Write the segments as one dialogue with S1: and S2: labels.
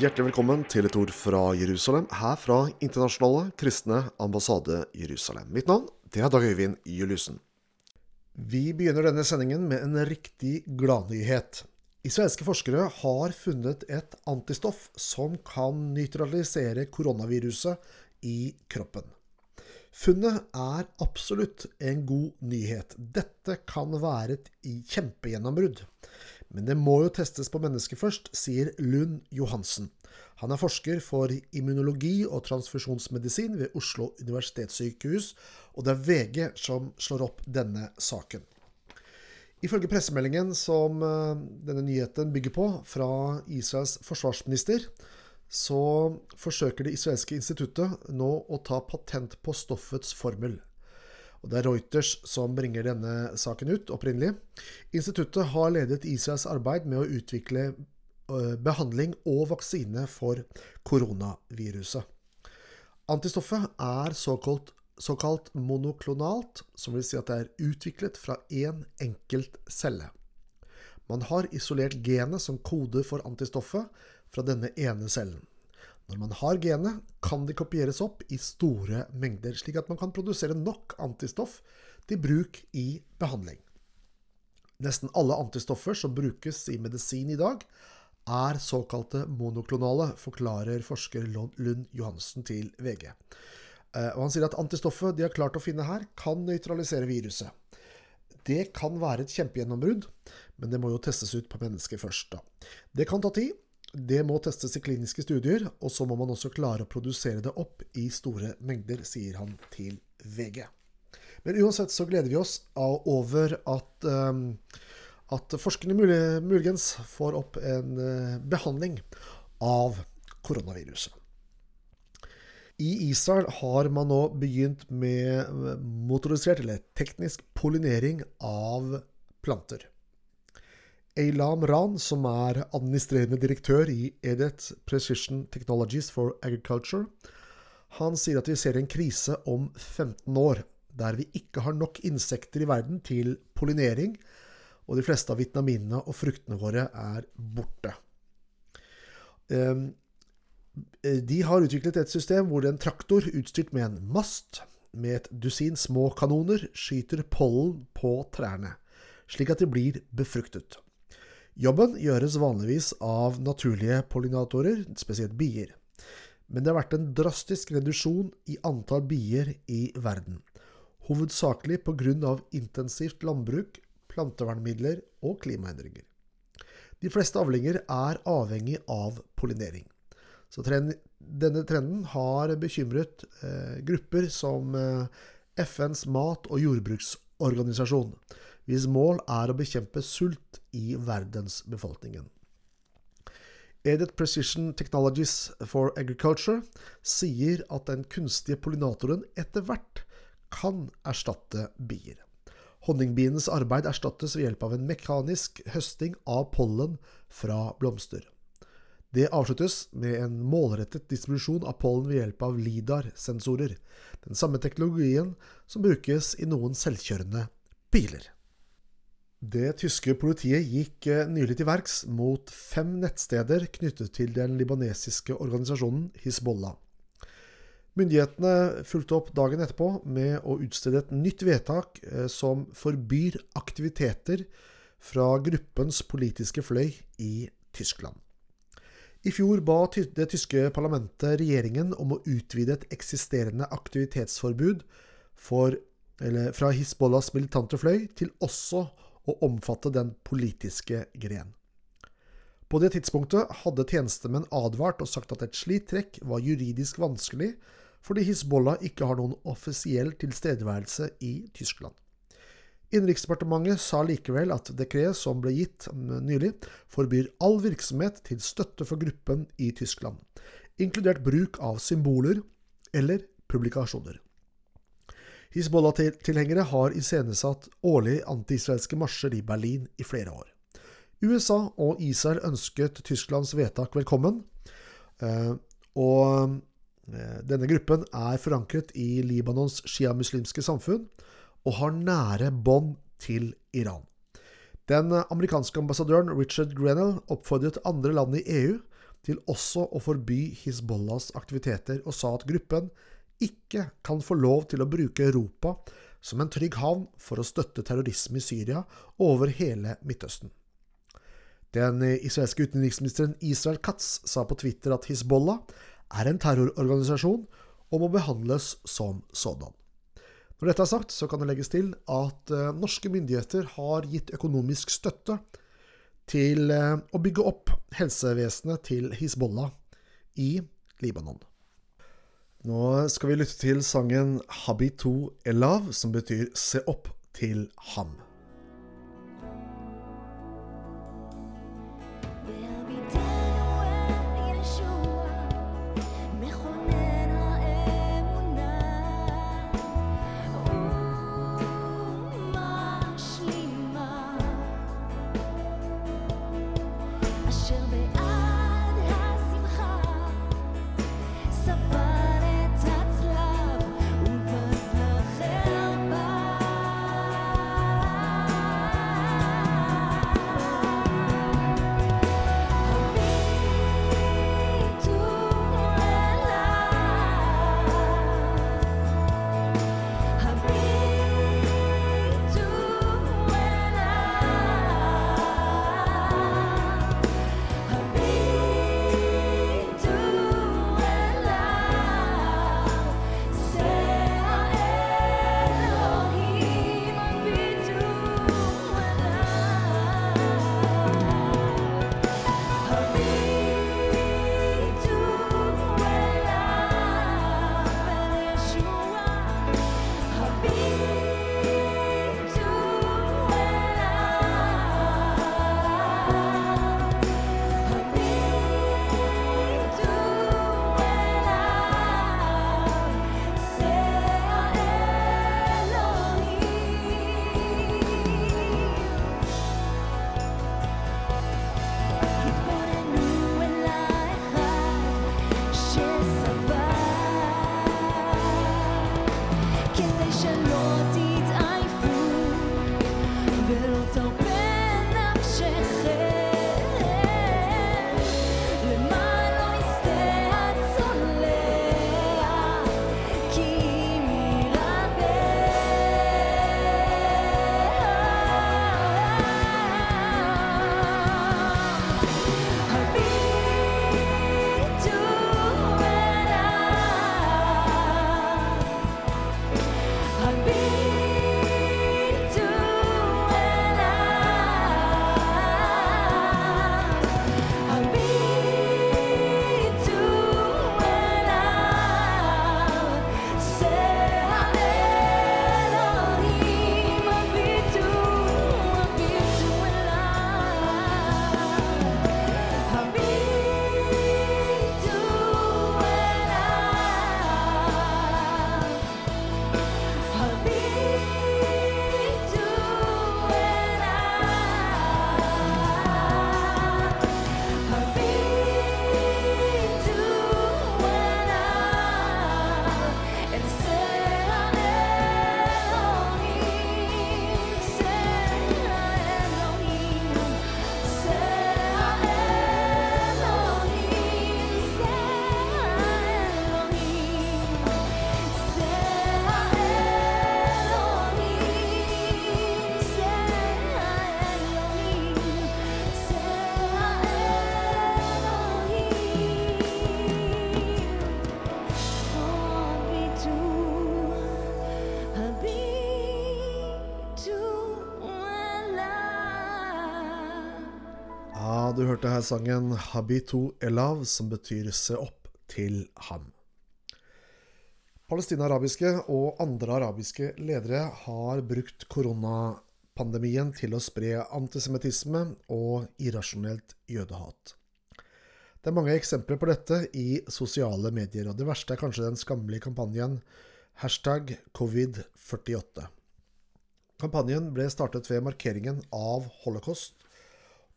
S1: Hjertelig velkommen til et ord fra Jerusalem, her fra Internasjonale kristne ambassade Jerusalem. Mitt navn det er Dag Øyvind Juliussen. Vi begynner denne sendingen med en riktig gladnyhet. Israelske forskere har funnet et antistoff som kan nøytralisere koronaviruset i kroppen. Funnet er absolutt en god nyhet. Dette kan være et kjempegjennombrudd. Men det må jo testes på mennesker først, sier Lund Johansen. Han er forsker for immunologi og transfusjonsmedisin ved Oslo universitetssykehus, og det er VG som slår opp denne saken. Ifølge pressemeldingen som eh, denne nyheten bygger på, fra Israels forsvarsminister, så forsøker det israelske instituttet nå å ta patent på stoffets formel. Og Det er Reuters som bringer denne saken ut opprinnelig. Instituttet har ledet Israels arbeid med å utvikle øh, behandling og vaksine for koronaviruset. Antistoffet er såkalt, såkalt monoklonalt, som vil si at det er utviklet fra én enkelt celle. Man har isolert genet som kode for antistoffet fra denne ene cellen. Når man har genet, kan de kopieres opp i store mengder, slik at man kan produsere nok antistoff til bruk i behandling. Nesten alle antistoffer som brukes i medisin i dag, er såkalte monoklonale, forklarer forsker Lund Johansen til VG. Eh, og han sier at antistoffet de har klart å finne her, kan nøytralisere viruset. Det kan være et kjempegjennombrudd, men det må jo testes ut på mennesker først. da. Det kan ta tid, det må testes i kliniske studier, og så må man også klare å produsere det opp i store mengder, sier han til VG. Men uansett så gleder vi oss over at, um, at forskerne muligens får opp en uh, behandling av koronaviruset. I Israel har man nå begynt med motorisert, eller teknisk pollinering av planter. Eilam Ran, som er administrerende direktør i Edith Precision Technologies for Agriculture, han sier at vi ser en krise om 15 år, der vi ikke har nok insekter i verden til pollinering, og de fleste av vitaminene og fruktene våre er borte. Ehm, de har utviklet et system hvor en traktor utstyrt med en mast med et dusin små kanoner skyter pollen på trærne, slik at de blir befruktet. Jobben gjøres vanligvis av naturlige pollinatorer, spesielt bier. Men det har vært en drastisk reduksjon i antall bier i verden. Hovedsakelig pga. intensivt landbruk, plantevernmidler og klimaendringer. De fleste avlinger er avhengig av pollinering. Så trend, denne trenden har bekymret eh, grupper som eh, FNs mat- og jordbruksorganisasjon hvis mål er å bekjempe sult i verdensbefolkningen. Edith Precision Technologies for Agriculture sier at den kunstige pollinatoren etter hvert kan erstatte bier. Honningbienes arbeid erstattes ved hjelp av en mekanisk høsting av pollen fra blomster. Det avsluttes med en målrettet distribusjon av pollen ved hjelp av LIDAR-sensorer, den samme teknologien som brukes i noen selvkjørende biler. Det tyske politiet gikk eh, nylig til verks mot fem nettsteder knyttet til den libanesiske organisasjonen Hizbollah. Myndighetene fulgte opp dagen etterpå med å utstede et nytt vedtak eh, som forbyr aktiviteter fra gruppens politiske fløy i Tyskland. I fjor ba det tyske parlamentet regjeringen om å utvide et eksisterende aktivitetsforbud for, fra Hizbollahs militante fløy til også å å omfatte den politiske gren. På det tidspunktet hadde tjenestemenn advart og sagt at et slikt trekk var juridisk vanskelig fordi Hizbollah ikke har noen offisiell tilstedeværelse i Tyskland. Innenriksdepartementet sa likevel at dekret som ble gitt nylig, forbyr all virksomhet til støtte for gruppen i Tyskland, inkludert bruk av symboler eller publikasjoner. Hizbollah-tilhengere har iscenesatt årlige antiisraelske marsjer i Berlin i flere år. USA og Israel ønsket Tysklands vedtak velkommen, eh, og eh, denne gruppen er forankret i Libanons sjiamuslimske samfunn og har nære bånd til Iran. Den amerikanske ambassadøren Richard Grenell oppfordret andre land i EU
S2: til også å forby Hizbollahs aktiviteter, og sa at gruppen ikke kan få lov til å bruke Europa som en trygg havn for å støtte terrorisme i Syria og over hele Midtøsten. Den israelske utenriksministeren Israel Katz sa på Twitter at Hizbollah er en terrororganisasjon og må behandles som sådan. Når dette er sagt, så kan det legges til at eh, norske myndigheter har gitt økonomisk støtte til eh, å bygge opp helsevesenet til Hizbollah i Libanon. Nå skal vi lytte til sangen Habitu Elav, som betyr 'se opp til ham'. Hørte her sangen 'Habitu Elav', som betyr 'se opp til ham'. Palestina-arabiske og andre arabiske ledere har brukt koronapandemien til å spre antisemittisme og irrasjonelt jødehat. Det er mange eksempler på dette i sosiale medier, og det verste er kanskje den skammelige kampanjen hashtag covid48. Kampanjen ble startet ved markeringen av holocaust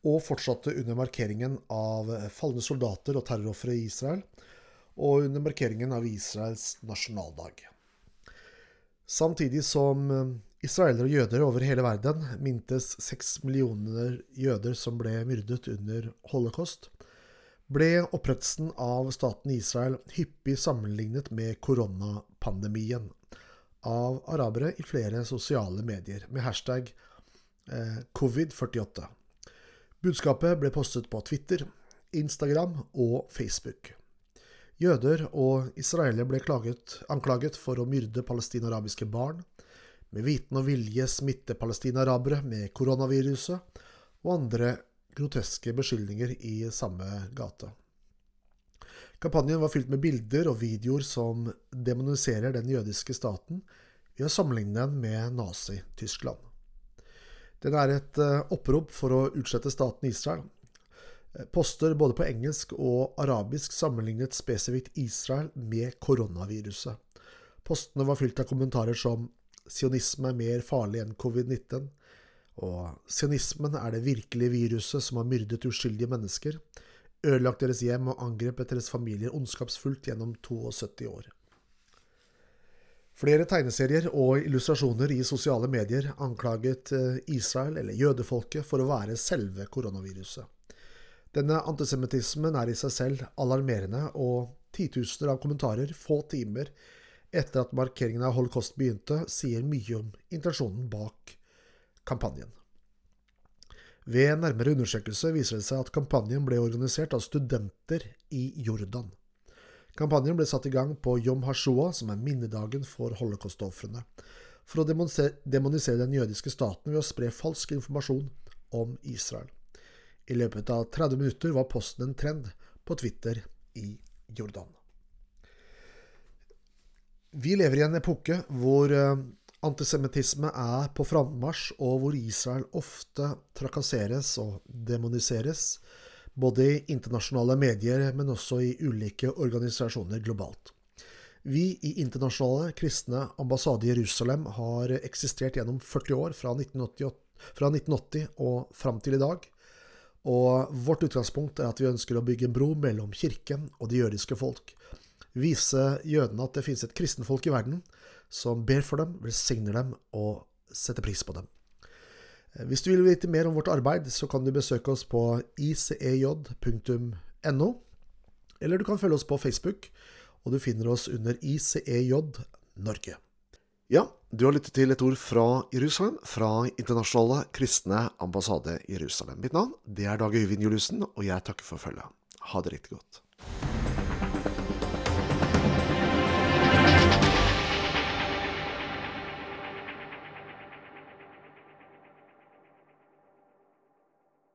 S2: og fortsatte under markeringen av falne soldater og terrorofre i Israel, og under markeringen av Israels nasjonaldag. Samtidig som eh, israelere og jøder over hele verden mintes seks millioner jøder som ble myrdet under holocaust,
S1: ble opprettelsen av staten Israel hyppig sammenlignet med koronapandemien av arabere i flere sosiale medier med hashtag eh, covid48. Budskapet ble postet på Twitter, Instagram og Facebook. Jøder og israelere ble klaget, anklaget for å myrde palestinarabiske barn, med viten og vilje smitte palestinarabere med koronaviruset og andre groteske beskyldninger i samme gate. Kampanjen var fylt med bilder og videoer som demoniserer den jødiske staten ved å sammenligne den med Nazi-Tyskland. Den er et eh, opprop for å utslette staten Israel. Eh, poster både på engelsk og arabisk sammenlignet spesifikt Israel med koronaviruset. Postene var fylt av kommentarer som 'sionisme er mer farlig enn covid-19', og sionismen er det virkelige viruset som har myrdet uskyldige mennesker, ødelagt deres hjem og angrepet deres familier ondskapsfullt gjennom 72 år. Flere tegneserier og illustrasjoner i sosiale medier anklaget eh, Israel, eller jødefolket, for å være selve koronaviruset. Denne antisemittismen er i seg selv alarmerende, og titusener av kommentarer få timer etter at markeringen av holocaust begynte, sier mye om intensjonen bak kampanjen. Ved nærmere undersøkelse viser det seg at kampanjen ble organisert av studenter i Jordan. Kampanjen ble satt i gang på Yom HaShoa, som er minnedagen for holocaust-ofrene, for å demonisere den jødiske staten ved å spre falsk informasjon om Israel. I løpet av 30 minutter var posten en trend på Twitter i Jordan. Vi lever i en epoke hvor eh, Antisemittisme er på frammarsj, og hvor Israel ofte trakasseres og demoniseres, både i internasjonale medier, men også i ulike organisasjoner globalt. Vi i Internasjonale kristne ambassade i Jerusalem har eksistert gjennom 40 år, fra 1980, fra 1980 og fram til i dag. Og vårt utgangspunkt er at vi ønsker å bygge en bro mellom kirken og det jødiske folk. Vise jødene at det finnes et kristenfolk i verden som ber for dem, velsigner dem og setter pris på dem. Eh, hvis du vil vite mer om vårt arbeid, så kan du besøke oss på icej.no, eller du kan følge oss på Facebook, og du finner oss under ICEJ Norge. Ja, du har lyttet til et ord fra Jerusalem, fra Internasjonale kristne ambassade Jerusalem. Mitt navn det er Dag Øyvind Juliussen, og jeg takker for følget. Ha det riktig godt.